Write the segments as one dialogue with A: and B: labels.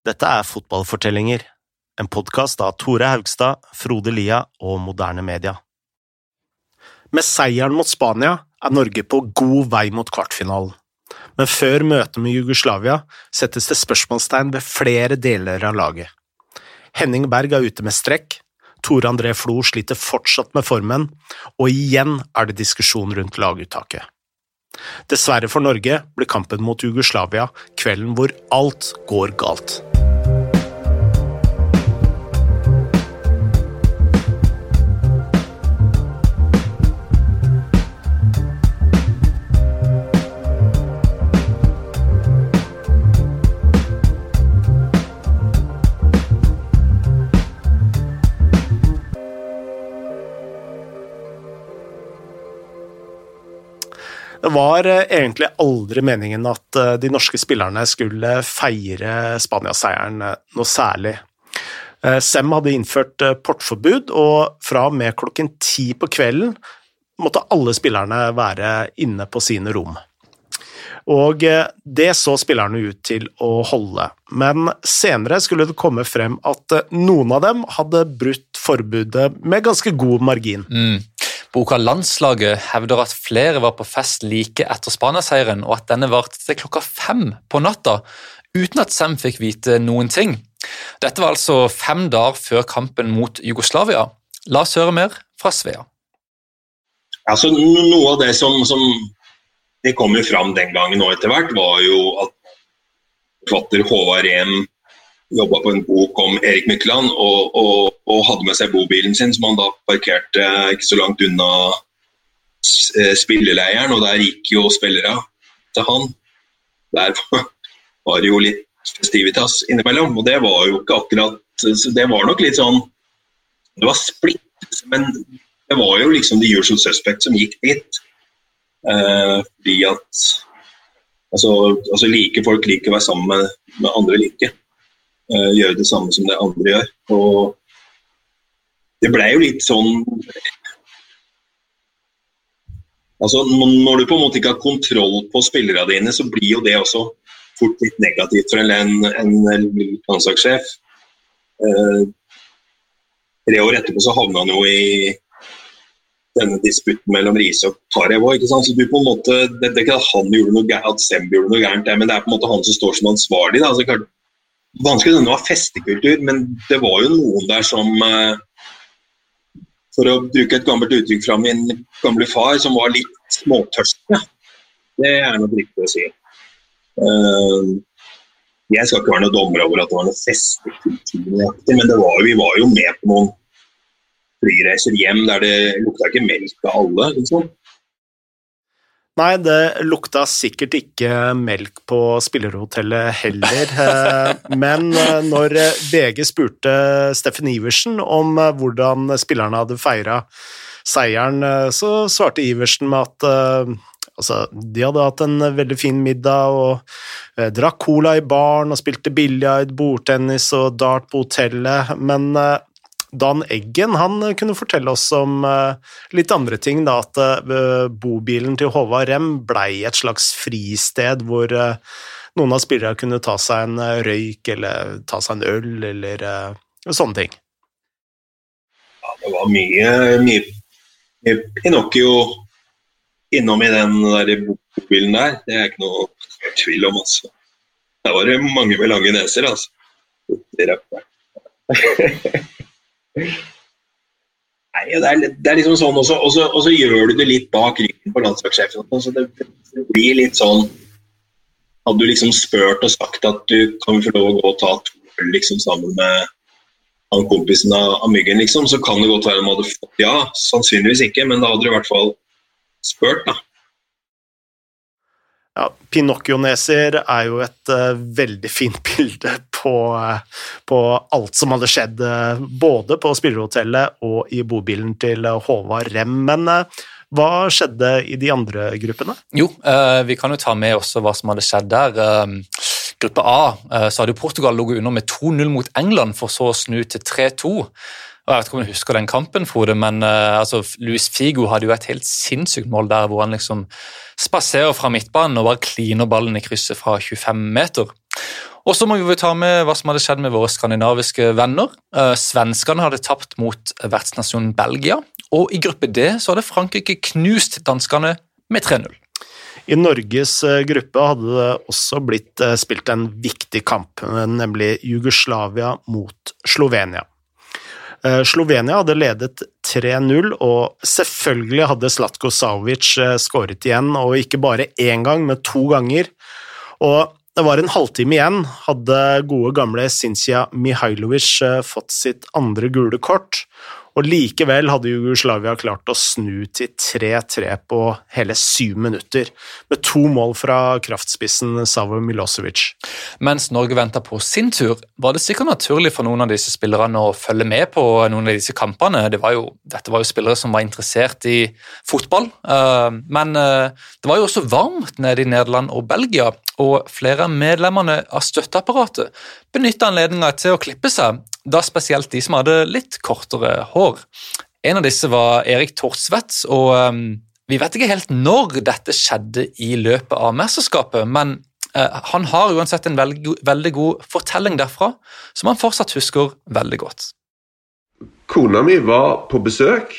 A: Dette er Fotballfortellinger, en podkast av Tore Haugstad, Frode Lia og Moderne Media. Med seieren mot Spania er Norge på god vei mot kvartfinalen. Men før møtet med Jugoslavia settes det spørsmålstegn ved flere deler av laget. Henning Berg er ute med strekk, Tore André Flo sliter fortsatt med formen, og igjen er det diskusjon rundt laguttaket. Dessverre for Norge blir kampen mot Jugoslavia kvelden hvor alt går galt. Var eh, egentlig aldri meningen at eh, de norske spillerne skulle feire Spania-seieren eh, noe særlig. Sem hadde innført portforbud, og fra og med klokken ti på kvelden måtte alle spillerne være inne på sine rom. Og det så spillerne ut til å holde, men senere skulle det komme frem at noen av dem hadde brutt forbudet med ganske god margin.
B: Mm. Boka Landslaget hevder at flere var på fest like etter Spania-seieren, og at denne varte til klokka fem på natta, uten at Sem fikk vite noen ting. Dette var altså fem dager før kampen mot Jugoslavia. La oss høre mer fra Svea.
C: Altså, noe av det som, som det kom jo fram den gangen og etter hvert, var jo at forfatter Håvard Rehm jobba på en bok om Erik Mykland og, og, og, hadde med seg bobilen sin, som han da parkerte ikke så langt unna eh, spilleleiren, og der gikk jo spillere til han. Der var det jo litt festivitas innimellom, og det var jo ikke akkurat Det var nok litt sånn Det var splitt, men det var jo liksom the usual suspect som gikk dit. Eh, fordi at altså, altså, like folk liker å være sammen med, med andre like uh, gjøre det samme som det andre gjør. Og det blei jo litt sånn Altså, Når du på en måte ikke har kontroll på spillerne dine, så blir jo det også fort litt negativt for en, en, en landslagssjef. Uh, tre år etterpå så havna han jo i denne disputten mellom Riise og Karev òg. Så du på en måte, det, det er ikke at han gjorde noe gærent, at Semb gjorde noe gærent, men det er på en måte han som står som ansvarlig. Da. Så vanskelig denne var festekultur, men det var jo noen der som eh, For å bruke et gammelt uttrykk fra min gamle far, som var litt småtørste. Det er nok riktig å si. Eh, jeg skal ikke være noen dommer over at det var noe festekultur, men var, vi var jo med på noen flyreiser hjem der det lukta ikke melk av alle. liksom.
A: Nei, det lukta sikkert ikke melk på spillerhotellet heller. Eh, men eh, når VG spurte Steffen Iversen om eh, hvordan spillerne hadde feira seieren, så svarte Iversen med at altså, de hadde hatt en veldig fin middag og drakk cola i baren og spilte biljard, bordtennis og dart på hotellet, men Dan Eggen han kunne fortelle oss om uh, litt andre ting. Da, at uh, bobilen til Håvard Rem blei et slags fristed hvor uh, noen av spillerne kunne ta seg en røyk eller ta seg en øl eller sånne ting.
C: Ja, det var mye, mye, mye Pinocchio innom i den der bobilen der. Det er ikke noe tvil om, altså. Der var det mange med lange neser, altså. Nei, det er, det er, liksom sånn også, og så gjør du det litt bak ryggen på landslagssjefen. Så det, det, blir litt sånn Hadde du liksom spurt og sagt at du kan få lov å gå og ta to øl liksom, sammen med han kompisen av, av, Myggen, liksom, så kan det godt være de hadde fått ja. Sannsynligvis ikke, men da hadde du i hvert fall spurt, da.
A: Ja, Pinocchio-neser er jo et uh, veldig fint bilde på, uh, på, alt som hadde skjedd uh, både på spillerhotellet og i bobilen til Håvard Rem. Men hva skjedde i de andre gruppene?
B: Jo, vi kan jo ta med også hva som hadde skjedd der. gruppe A så hadde Portugal ligget under med 2-0 mot England, for så å snu til 3-2. Jeg vet ikke om du husker den kampen, Frode, men uh, altså, Luis Figo hadde jo et helt sinnssykt mål der hvor han liksom spaserer fra midtbanen og bare kliner ballen i krysset fra 25 meter. Og så må vi ta med hva som hadde skjedd med våre skandinaviske venner. Uh, svenskene hadde tapt mot vertsnasjonen Belgia, og i gruppe D så hadde Frankrike knust danskene med 3-0.
A: I Norges eh, gruppe hadde det også blitt spilt en viktig kamp, nemlig Jugoslavia mot Slovenia. Slovenia hadde ledet 3-0, og selvfølgelig hadde Slatko Savic skåret igjen, og ikke bare én gang, men to ganger. Og det var en halvtime igjen, hadde gode gamle Sincia Mihailovic eh, fått sitt andre gule kort, og likevel hadde Jugoslavia klart å snu til 3-3 på hele syv minutter, med to mål fra kraftspissen Savo Milosevic.
B: Mens Norge venta på sin tur, var det sikkert naturlig for noen av disse spillerne å følge med på noen av disse kampene. Det var jo, dette var jo spillere som var interessert i fotball, eh, men eh, det var jo også varmt nede i Nederland og Belgia, og flere av medlemmene av støtteapparatet benytta anledninga til å klippe seg, da spesielt de som hadde litt kortere hår. En av disse var Erik Thorsvedt, og um, vi vet ikke helt når dette skjedde i løpet av mesterskapet, men uh, han har uansett en veldig, veldig god fortelling derfra, som han fortsatt husker veldig godt.
D: Kona mi var på besøk,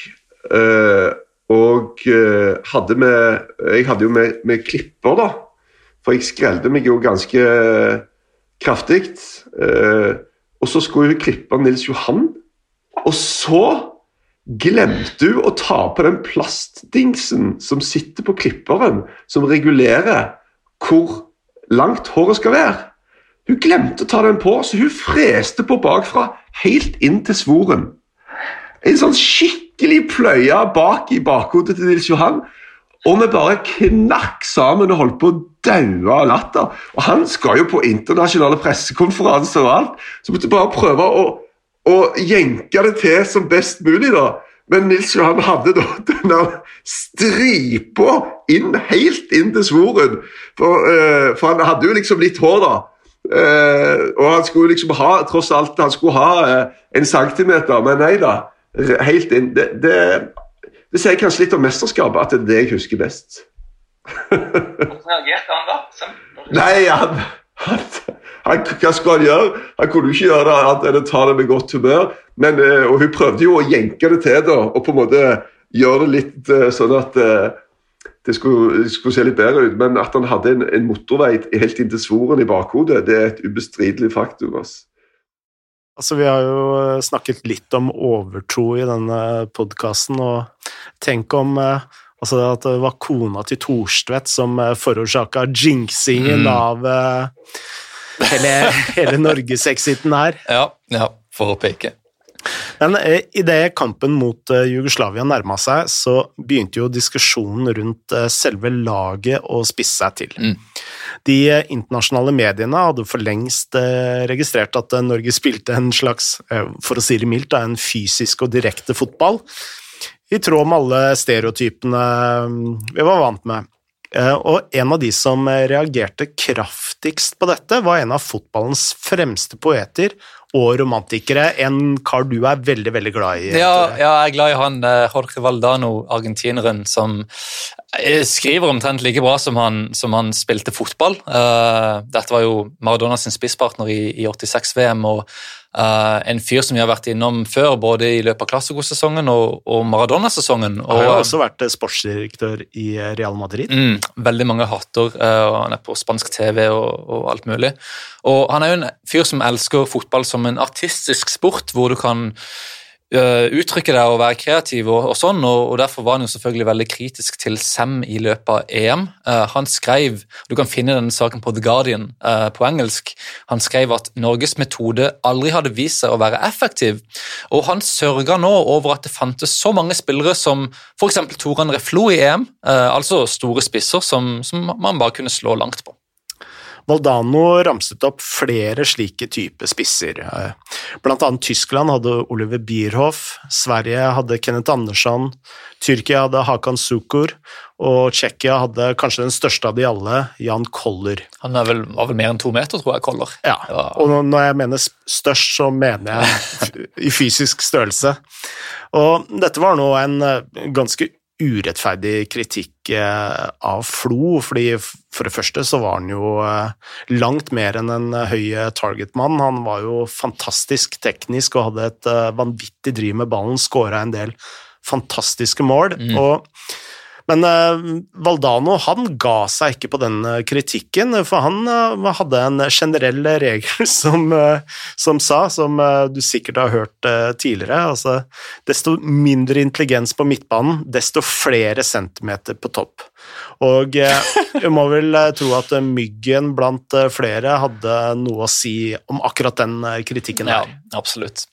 D: uh, og uh, hadde med Jeg hadde jo med, med klipper, da for jeg skrelte meg jo ganske kraftig. Eh, og så skulle hun klippe Nils Johan. Og så glemte hun å ta på den plastdingsen som sitter på klipperen, som regulerer hvor langt håret skal være. Hun glemte å ta den på, så hun freste på bakfra helt inn til svoren. En sånn skikkelig pløye bak i bakhodet til Nils Johan. Og vi bare knakk sammen og holdt på å daue av latter. Og han skal jo på internasjonale pressekonferanser og alt, så måtte bare prøve å, å jenke det til som best mulig. da. Men Nils Johan hadde da denne stripa inn, helt inn til svoren. For, uh, for, han hadde jo liksom litt hår, da. Uh, og han skulle liksom ha tross alt, han skulle ha uh, en centimeter, men nei da. Helt inn. Det, det, det sier kanskje litt om mesterskapet, at det er det jeg husker best.
E: Hvordan reagerte han da?
D: Nei, han, han, han, Hva skulle han gjøre? Han kunne jo ikke gjøre det annet enn å ta det med godt humør. Men, eh, og hun prøvde jo å jenke det til da, og på en måte gjøre det litt eh, sånn at eh, det skulle, det skulle, se litt bedre ut. Men at han hadde en, en motorvei helt inn til svoren i bakhodet, det er et ubestridelig faktum. Altså.
A: Altså, vi har jo eh, snakket litt om overtro i denne podkasten, og tenk om eh, altså, at det var kona til Thorstvedt som eh, forårsaka jinxingen mm. av hele, hele norgesexiten her.
B: Ja, ja, for å peke.
A: Men eh, idet kampen mot eh, Jugoslavia nærma seg, så begynte jo diskusjonen rundt eh, selve laget å spisse seg til. Mm. De internasjonale mediene hadde for lengst registrert at Norge spilte en slags, for å si det mildt, en fysisk og direkte fotball, i tråd med alle stereotypene vi var vant med. Og en av de som reagerte kraftigst på dette, var en av fotballens fremste poeter og romantikere. En kar du er veldig veldig glad i.
B: Ja, ja jeg er glad i han eh, Jorge Valdano, argentineren, som eh, skriver omtrent like bra som han, som han spilte fotball. Uh, dette var jo Maradona sin spisspartner i, i 86-VM. og Uh, en fyr som vi har vært innom før, både i løpet av Classico-sesongen og, og Maradona-sesongen.
A: Han har jo også vært sportsdirektør i Real Madrid.
B: Mm, veldig mange hatter, uh, og han er på spansk TV og, og, alt mulig. Og han er jo en fyr som elsker fotball som en artistisk sport, hvor du kan Eh, uttrykke deg og være kreativ, og, og sånn, og, og, Derfor var han jo selvfølgelig veldig kritisk til Sem i løpet av EM. Uh, eh, han skrev du kan finne denne saken på The Guardian uh, på engelsk, han skrev at Norges metode aldri hadde vist seg å være effektiv. og Han sørga nå over at det fantes så mange spillere som f.eks. Toran Reflo i EM, uh, altså store spisser som, som man bare kunne slå langt på.
A: Valdano ramset opp flere slike typer spisser. Blant annet Tyskland hadde Oliver Bierhoff, Sverige hadde Kenneth Andersson, Tyrkia hadde Hakan Sukur, og Tsjekkia hadde kanskje den største av de alle, Jan Koller.
B: Han vel, var vel mer enn to meter, tror jeg, Koller.
A: Ja, og når jeg mener størst, så mener jeg i fysisk størrelse. Og dette var nå en ganske urettferdig kritikk eh, av Flo, fordi for det første så var han jo eh, langt mer enn en høy targetmann. Han var jo fantastisk teknisk og hadde et eh, vanvittig driv med ballen, skåra en del fantastiske mål.
B: Mm.
A: og men eh, Valdano han ga seg ikke på den eh, kritikken, for han eh, hadde en generell regel som, som sa, som du sikkert har hørt tidligere, altså desto mindre intelligens på midtbanen, desto flere centimeter på topp. Og jeg må vel tro at Myggen blant flere hadde noe å si om akkurat den kritikken kritikken
B: Ja, absolutt.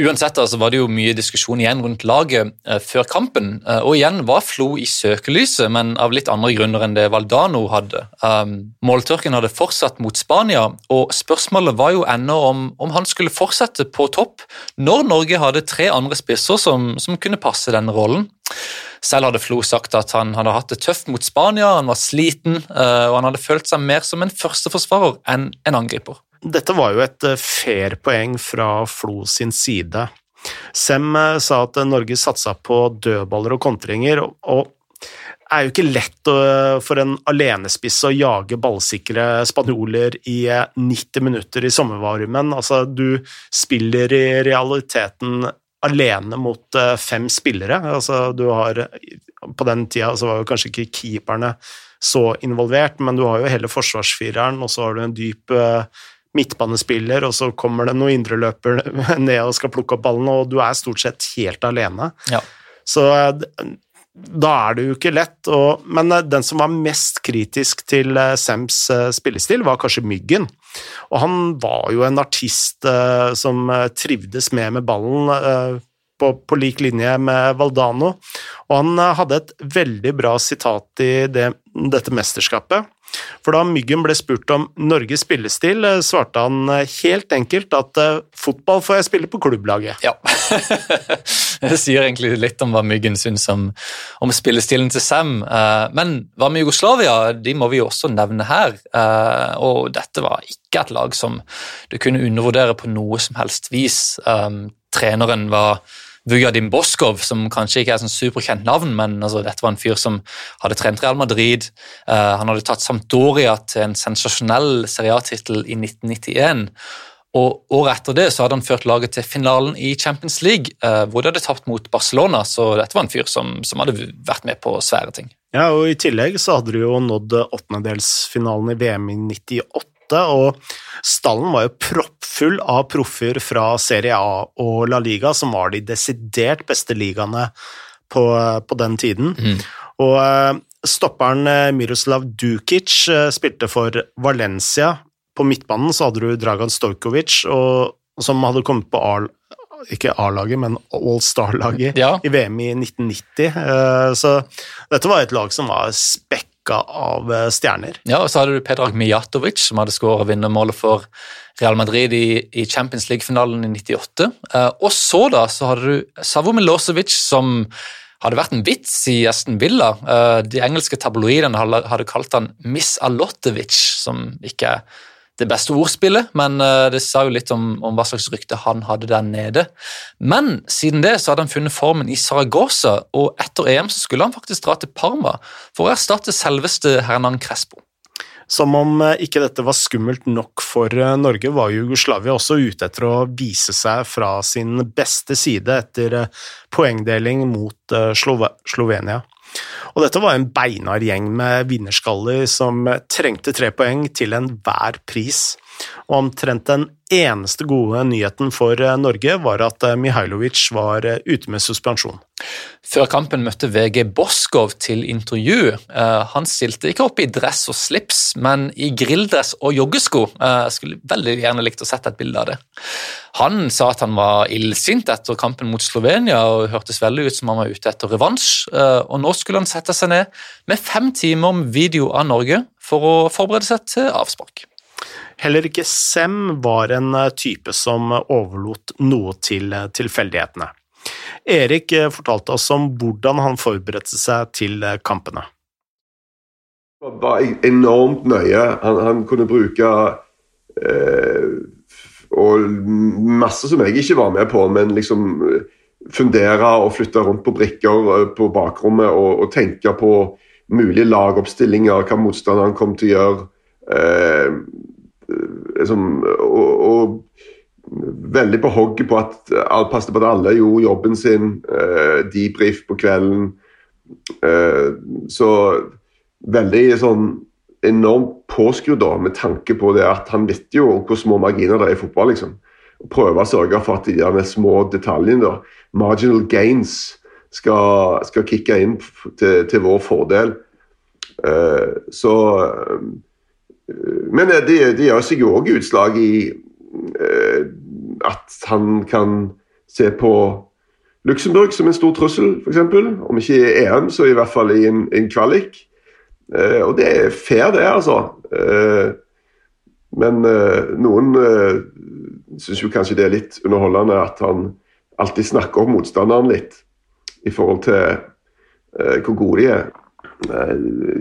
B: Uansett altså, var det jo mye diskusjon igjen rundt laget eh, før kampen. Eh, og igjen var Flo i søkelyset, men av litt andre grunner enn det Valdano hadde. Um, måltørken hadde fortsatt mot Spania, og spørsmålet var jo ennå om, om han skulle fortsette på topp når Norge hadde tre andre spisser som, som kunne passe denne rollen. Selv hadde Flo sagt at han hadde hatt det tøft mot Spania, han var sliten, eh, og han hadde følt seg mer som en førsteforsvarer enn en angriper.
A: Dette var jo et eh, fair poeng fra Flo sin side. Sem eh, sa at eh, Norge satsa på dødballer og kontringer, og- det er jo ikke lett for en alenespiss å jage ballsikre spanjoler i eh, 90 minutter i sommervarmen. Altså, du spiller i realiteten alene mot fem spillere. Altså, du har På den tida så var jo kanskje ikke keeperne så involvert, men du har jo hele forsvarsfireren, og så har du en dyp midtbanespiller, og så kommer det noen indreløper ned og skal plukke opp ballen, og du er stort sett helt alene.
B: Ja.
A: Så eh, da er det jo ikke lett. Og, men eh, den som var mest kritisk til Sams Sems eh, spillestil, var kanskje Myggen. Og han var jo en artist som trivdes med med ballen på, på lik linje med Valdano. Og han hadde et veldig bra sitat i det, dette mesterskapet. For da Myggen ble spurt om Norges spillestil, eh, svarte han eh, helt enkelt at eh, fotball får jeg spille på klubblaget.
B: Ja. det sier egentlig litt om hva Myggen syns om, om spillestilen til Sam. Men hva med Jugoslavia? De må vi jo også nevne her. Og dette var ikke et lag som du kunne undervurdere på noe som helst vis. Treneren var Vujadim Boskov, som kanskje ikke er sånn superkjent navn, men altså, dette var en fyr som hadde trent Real Madrid. Uh, han hadde tatt Sampdoria til en sensasjonell seriatittel i 1991. Og Året etter det så hadde han ført laget til finalen i Champions League, uh, hvor de hadde tapt mot Barcelona. Så dette var en fyr som, som hadde vært med på svære ting.
A: Ja, og I tillegg så hadde du jo nådd åttendedelsfinalen i VM i 98, og stallen var jo proppfull av proffer fra Serie A og La Liga, som var de desidert beste ligaene på, på den tiden. Og eh, stopperen eh, Miroslav Dukic eh, spilte for Valencia. På midtbanen så hadde du Dragan Stojkovic, og, som hadde kommet på A- ikke A-laget, men All-Star-laget
B: Ja.
A: i VM i 1990. Eh, Så dette var et lag som var spekka av eh, stjerner.
B: Ja, og så hadde du Pedrag Mijatovic, som hadde skåret vinnermålet for Real Madrid i, i Champions League-finalen i 98. Eh, og så da så hadde du Savo Milosevic, som hadde vært en vits i Aston Villa. Eh, de engelske tabloidene hadde, kalt han Miss Alotevic, som ikke er det beste ordspillet, men eh, det sa jo litt om, om hva slags rykte han hadde der nede. Men siden det så hadde han funnet formen i Saragossa, og etter EM så skulle han faktisk dra til Parma for å erstatte selveste Hernan Crespo.
A: Som om eh, ikke dette var skummelt nok for eh, Norge, var Jugoslavia også ute etter å vise seg fra sin beste side etter poengdeling mot Slove Slovenia. Og dette var en beinhard gjeng med vinnerskaller som trengte tre poeng til enhver pris. Og omtrent den eneste gode nyheten for eh, Norge var at eh, Mihailovic var eh, ute med suspensjon.
B: Før kampen møtte VG Boskov til intervju. Han stilte ikke opp i dress og slips, men i grilldress og joggesko. Jeg skulle veldig gjerne likt å sette et bilde av det. Han sa at han var illsint etter kampen mot Slovenia og hørtes veldig ut som han var ute etter revansj. Og nå skulle han sette seg ned med fem timer om video av Norge for å forberede seg til avspark.
A: Heller ikke Sem var en eh, type som overlot noe til eh, tilfeldighetene. Erik eh, fortalte oss om hvordan han forberedte seg til kampene.
D: Han var enormt nøye. Han, han kunne bruke eh, og masse som jeg ikke var med på, men liksom fundere og flytte rundt på brikker på bakrommet og, og tenke på mulige lagoppstillinger, hva motstanderen kom til å gjøre. Eh, liksom, og, og veldig på hogget på at alle passet på at alle gjorde jobben sin. Eh, debrief på kvelden. Eh, så veldig sånn enormt påskrudd med tanke på det at han vet jo hvor små marginer det er i fotball. liksom. Prøve å sørge for at de der små detaljene, da, marginal gains, skal, skal kicke inn til, til vår fordel. Uh, så uh, Men det, det gjør seg jo òg utslag i uh, at han kan se på Luxembourg som en stor trussel, f.eks. Om ikke i EM, så i hvert fall i en, en kvalik. Uh, og det er fair, det, altså. Uh, men uh, noen uh, syns jo kanskje det er litt underholdende at han alltid snakker om motstanderen litt i forhold til hvor gode de er.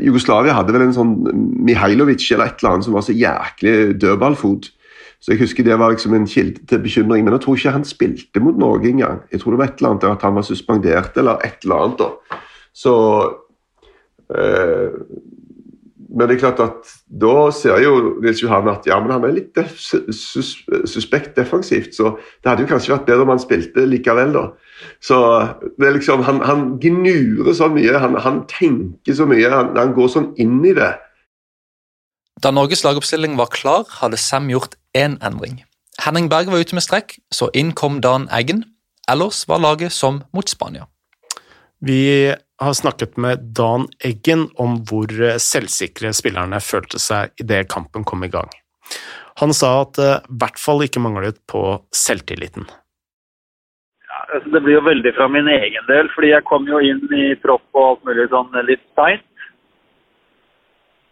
D: Jugoslavia hadde vel en sånn Mihailovic eller et eller annet som var så jæklig dødballfot. Så jeg husker det var liksom en kilde til bekymring. Men jeg tror ikke han spilte mot Norge engang. Jeg tror det var et eller annet at han var suspendert eller et eller annet. da. Så Eh, men det er klart at da ser jo Nils Johan at ja, men han er litt def sus suspekt defensivt, så det hadde jo kanskje vært bedre om han spilte likevel, da. Så det er liksom, Han, han gnurer så mye, han, han, tenker så mye, han, han går sånn inn i det.
B: Da Norges lagoppstilling var klar, hadde Sam gjort én endring. Henning Berg var ute med strekk, så inn kom Dan Eggen. Ellers var laget som mot Spania.
A: Vi har snakket med Dan Eggen om hvor selvsikre spillerne følte seg idet kampen kom i gang. Han sa at det i hvert fall ikke manglet på selvtilliten.
F: Altså, det blir jo veldig fra min egen del, fordi jeg kom jo inn i tropp og alt mulig sånn litt seint.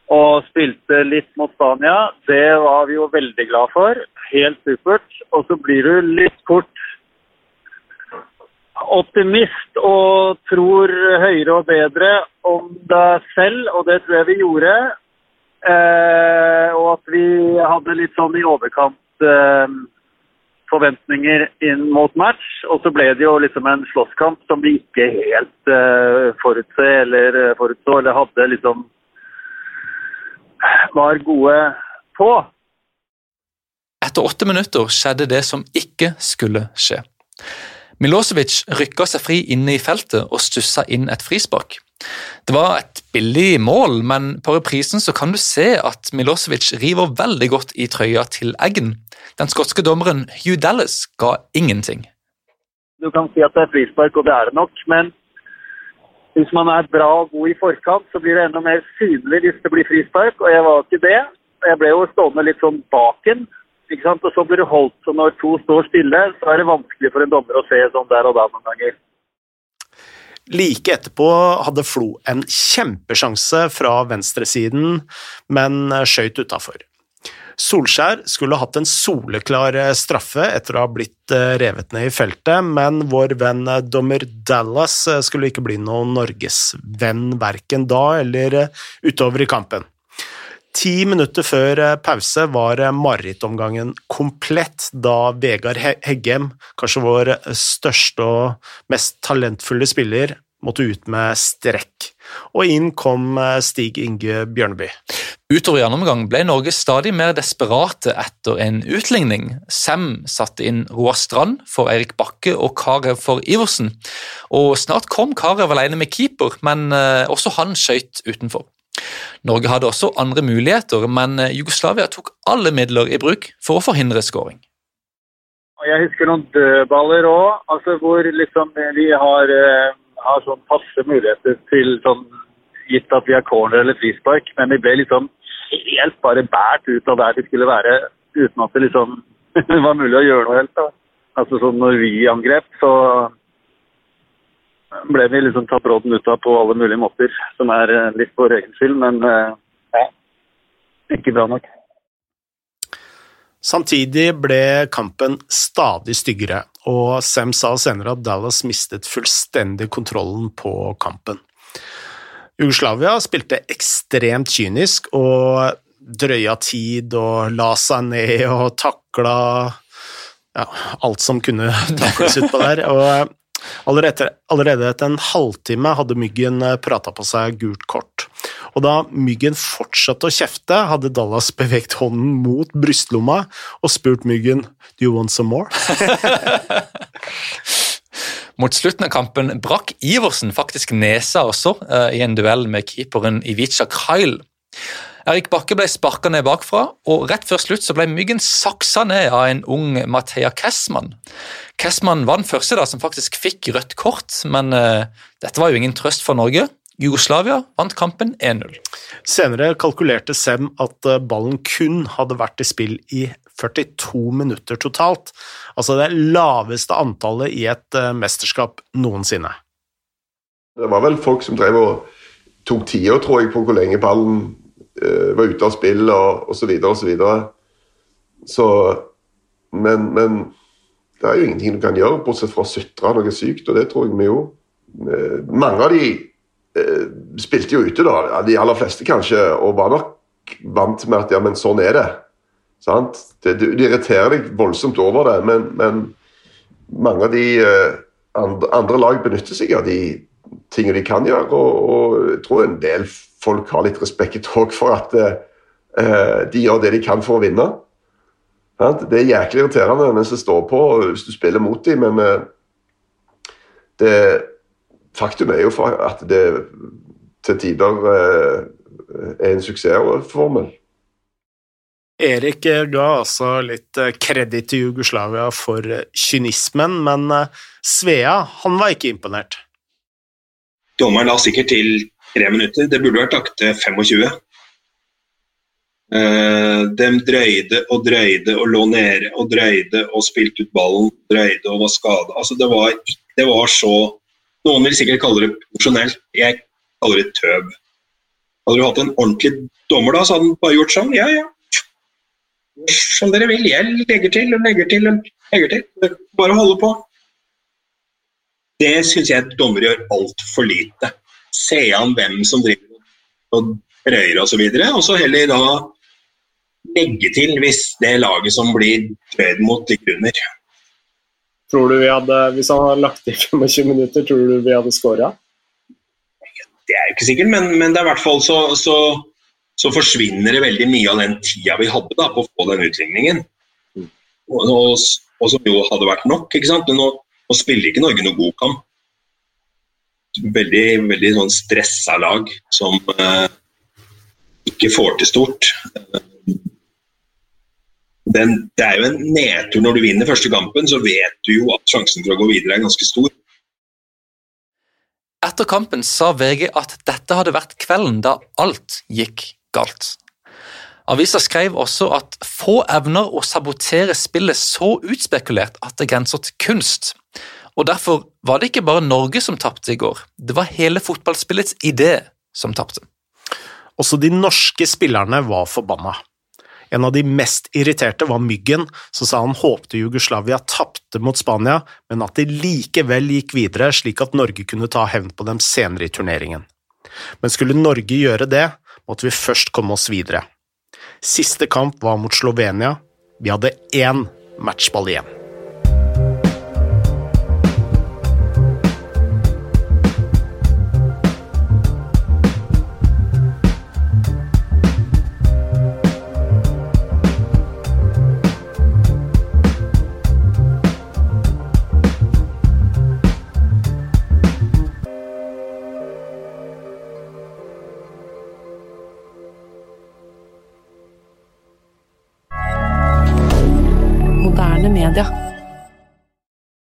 F: Og spilte litt mot Spania. Det var vi jo veldig glad for. Helt supert. Og så blir du litt fort optimist og tror høyere og bedre om deg selv, og det tror jeg vi gjorde. Eh, og at vi hadde litt sånn i overkant eh, forventninger inn mot match. Og så ble det jo liksom en slåsskamp som vi ikke helt uh, forutse eller eh, forutså, eller hadde liksom var gode på.
B: Etter åtte minutter skjedde det som ikke skulle skje. Milosevic rykka seg fri inne i feltet og stussa inn et frispark. Det var et billig mål, men på reprisen så kan du se at Milosevic river veldig godt i trøya til Eggen. Den skotske dommeren Hugh Dallas ga ingenting.
F: Du kan si at det er frispark, og det er det nok, men hvis man er bra og god i forkant, så blir det enda mer synlig hvis det blir frispark, og jeg var ikke det. Jeg ble jo stående litt sånn baken, ikke sant? Og så blir det holdt. Så når to står stille, så er det vanskelig for en dommer å se sånn der og da noen ganger.
A: Like etterpå hadde Flo en kjempesjanse fra venstresiden, men skøyt utafor. Solskjær skulle hatt en soleklar straffe etter å ha blitt revet ned i feltet, men vår venn dommer Dallas skulle ikke bli noen norgesvenn verken da eller utover i kampen. Ti minutter før eh, pause var eh, marerittomgangen komplett da Vegard Heggem, kanskje vår største og mest talentfulle spiller, måtte ut med strekk. Og inn kom eh, Stig Inge Bjørneby.
B: Utover gjennomgang ble Norge stadig mer desperate etter en utligning. Sem satte inn Roar Strand for Eirik Bakke og Carew for Iversen. Og snart kom Carew alene med keeper, men også han skøyt utenfor. Norge hadde også andre muligheter, men eh, Jugoslavia tok alle midler i bruk for å forhindre skåring.
F: Jeg husker noen dødballer òg, altså hvor liksom vi har, uh, har sånn passe muligheter til sånn gitt at vi har corner eller frispark, men vi ble liksom helt bare båret ut av der vi skulle være, uten at det liksom var mulig å gjøre noe helt. da. Altså sånn Når vi angrep, så ble vi liksom tatt råden ut av på alle mulige måter, som er eh, litt vår egen skyld, men eh, ja, ikke bra nok.
A: Samtidig ble kampen stadig styggere, og Sem sa senere at Dallas mistet fullstendig kontrollen på kampen. Jugoslavia spilte ekstremt kynisk og drøya tid og la seg ned og takla ja, alt som kunne takles utpå der. og Allerede, allerede etter en halvtime hadde Myggen prata på seg gult kort. Og da Myggen fortsatte å kjefte, hadde Dallas beveget hånden mot brystlomma og spurt Myggen «Do you want some more?»
B: Mot slutten av kampen brakk Iversen faktisk nesa også, uh, i en duell med keeperen Ivica Kyle. Erik Bakke ble sparka ned bakfra, og rett før slutt så ble Myggen saksa ned av en ung Mathea Kessmann. Kessmann var den første da som faktisk fikk rødt kort, men uh, dette var jo ingen trøst for Norge. Jugoslavia vant kampen 1-0.
A: Senere kalkulerte Sem at eh, ballen kun hadde vært i spill i 42 minutter totalt, altså det laveste antallet i et uh, mesterskap noensinne.
D: Det var vel folk som drev og tok tida, tror jeg, på hvor lenge ballen var ute av spill og osv. osv. Så, videre, og så, så men, men, det er jo ingenting du kan gjøre, bortsett fra å sutre noe sykt, og det tror jeg vi jo. Uh, mange av de spilte jo ute, da, de aller fleste kanskje, og var nok vant med at ja, men sånn er det. Sant? Det, du, du, irriterer deg voldsomt over det, men, men mange av de uh, andre, andre, lag benytter seg av de tingene de kan gjøre. Og, og, jeg tror en del folk har litt respekt òg for at uh, de gjør det de kan for å vinne. Det er jæklig irriterende mens det står på hvis du spiller mot dem, men uh, det, faktum er jo at det til tider er en suksessformel.
A: Erik ga altså litt eh, kreditt til Jugoslavia for eh, kynismen, men eh, Svea han var ikke imponert.
C: Dommeren la sikkert til tre minutter. Det burde vært lagt til 25. De drøyde og drøyde og lå nede og drøyde og spilte ut ballen, drøyde og var skada. Altså, det, var, det var så Noen vil sikkert kalle det profesjonelt, jeg kaller det tøv. Hadde du hatt en ordentlig dommer da, så hadde han bare gjort sånn. Ja, ja, som dere vil. Jeg legger til og legger til og legger til. Bare holde på. Det syns jeg dommer gjør altfor lite. Se an hvem som driver og røyer osv., og, så og så heller da legge til hvis det laget som blir trøyd mot, ligger under.
A: Tror du vi hadde, Hvis han hadde lagt i 25 minutter, tror du vi hadde skåra?
C: Det er jo ikke sikkert, men, men det er i hvert fall så, så så forsvinner det veldig mye av den tida vi hadde da, på å få den utligningen. Og, og, og, som jo hadde vært nok. ikke sant? Nå, nå spiller ikke Norge noe god kamp. Veldig, veldig sånn stressa lag som eh, ikke får til stort. Den, det er jo en nedtur når du vinner første kampen, så vet du jo at sjansen for å gå videre er ganske stor.
B: Etter kampen sa VG at dette hadde vært kvelden da alt gikk galt. Avisa skrev også at få evner å sabotere spillet så utspekulert at det grenser til kunst. Og Derfor var det ikke bare Norge som tapte i går, det var hele fotballspillets idé som tapte.
A: Også de norske spillerne var forbanna. En av de mest irriterte var Myggen, som sa han håpte Jugoslavia tapte mot Spania, men at de likevel gikk videre slik at Norge kunne ta hevn på dem senere i turneringen. Men skulle Norge gjøre det, måtte vi først komme oss videre. Siste kamp var mot Slovenia. Vi hadde én matchball igjen.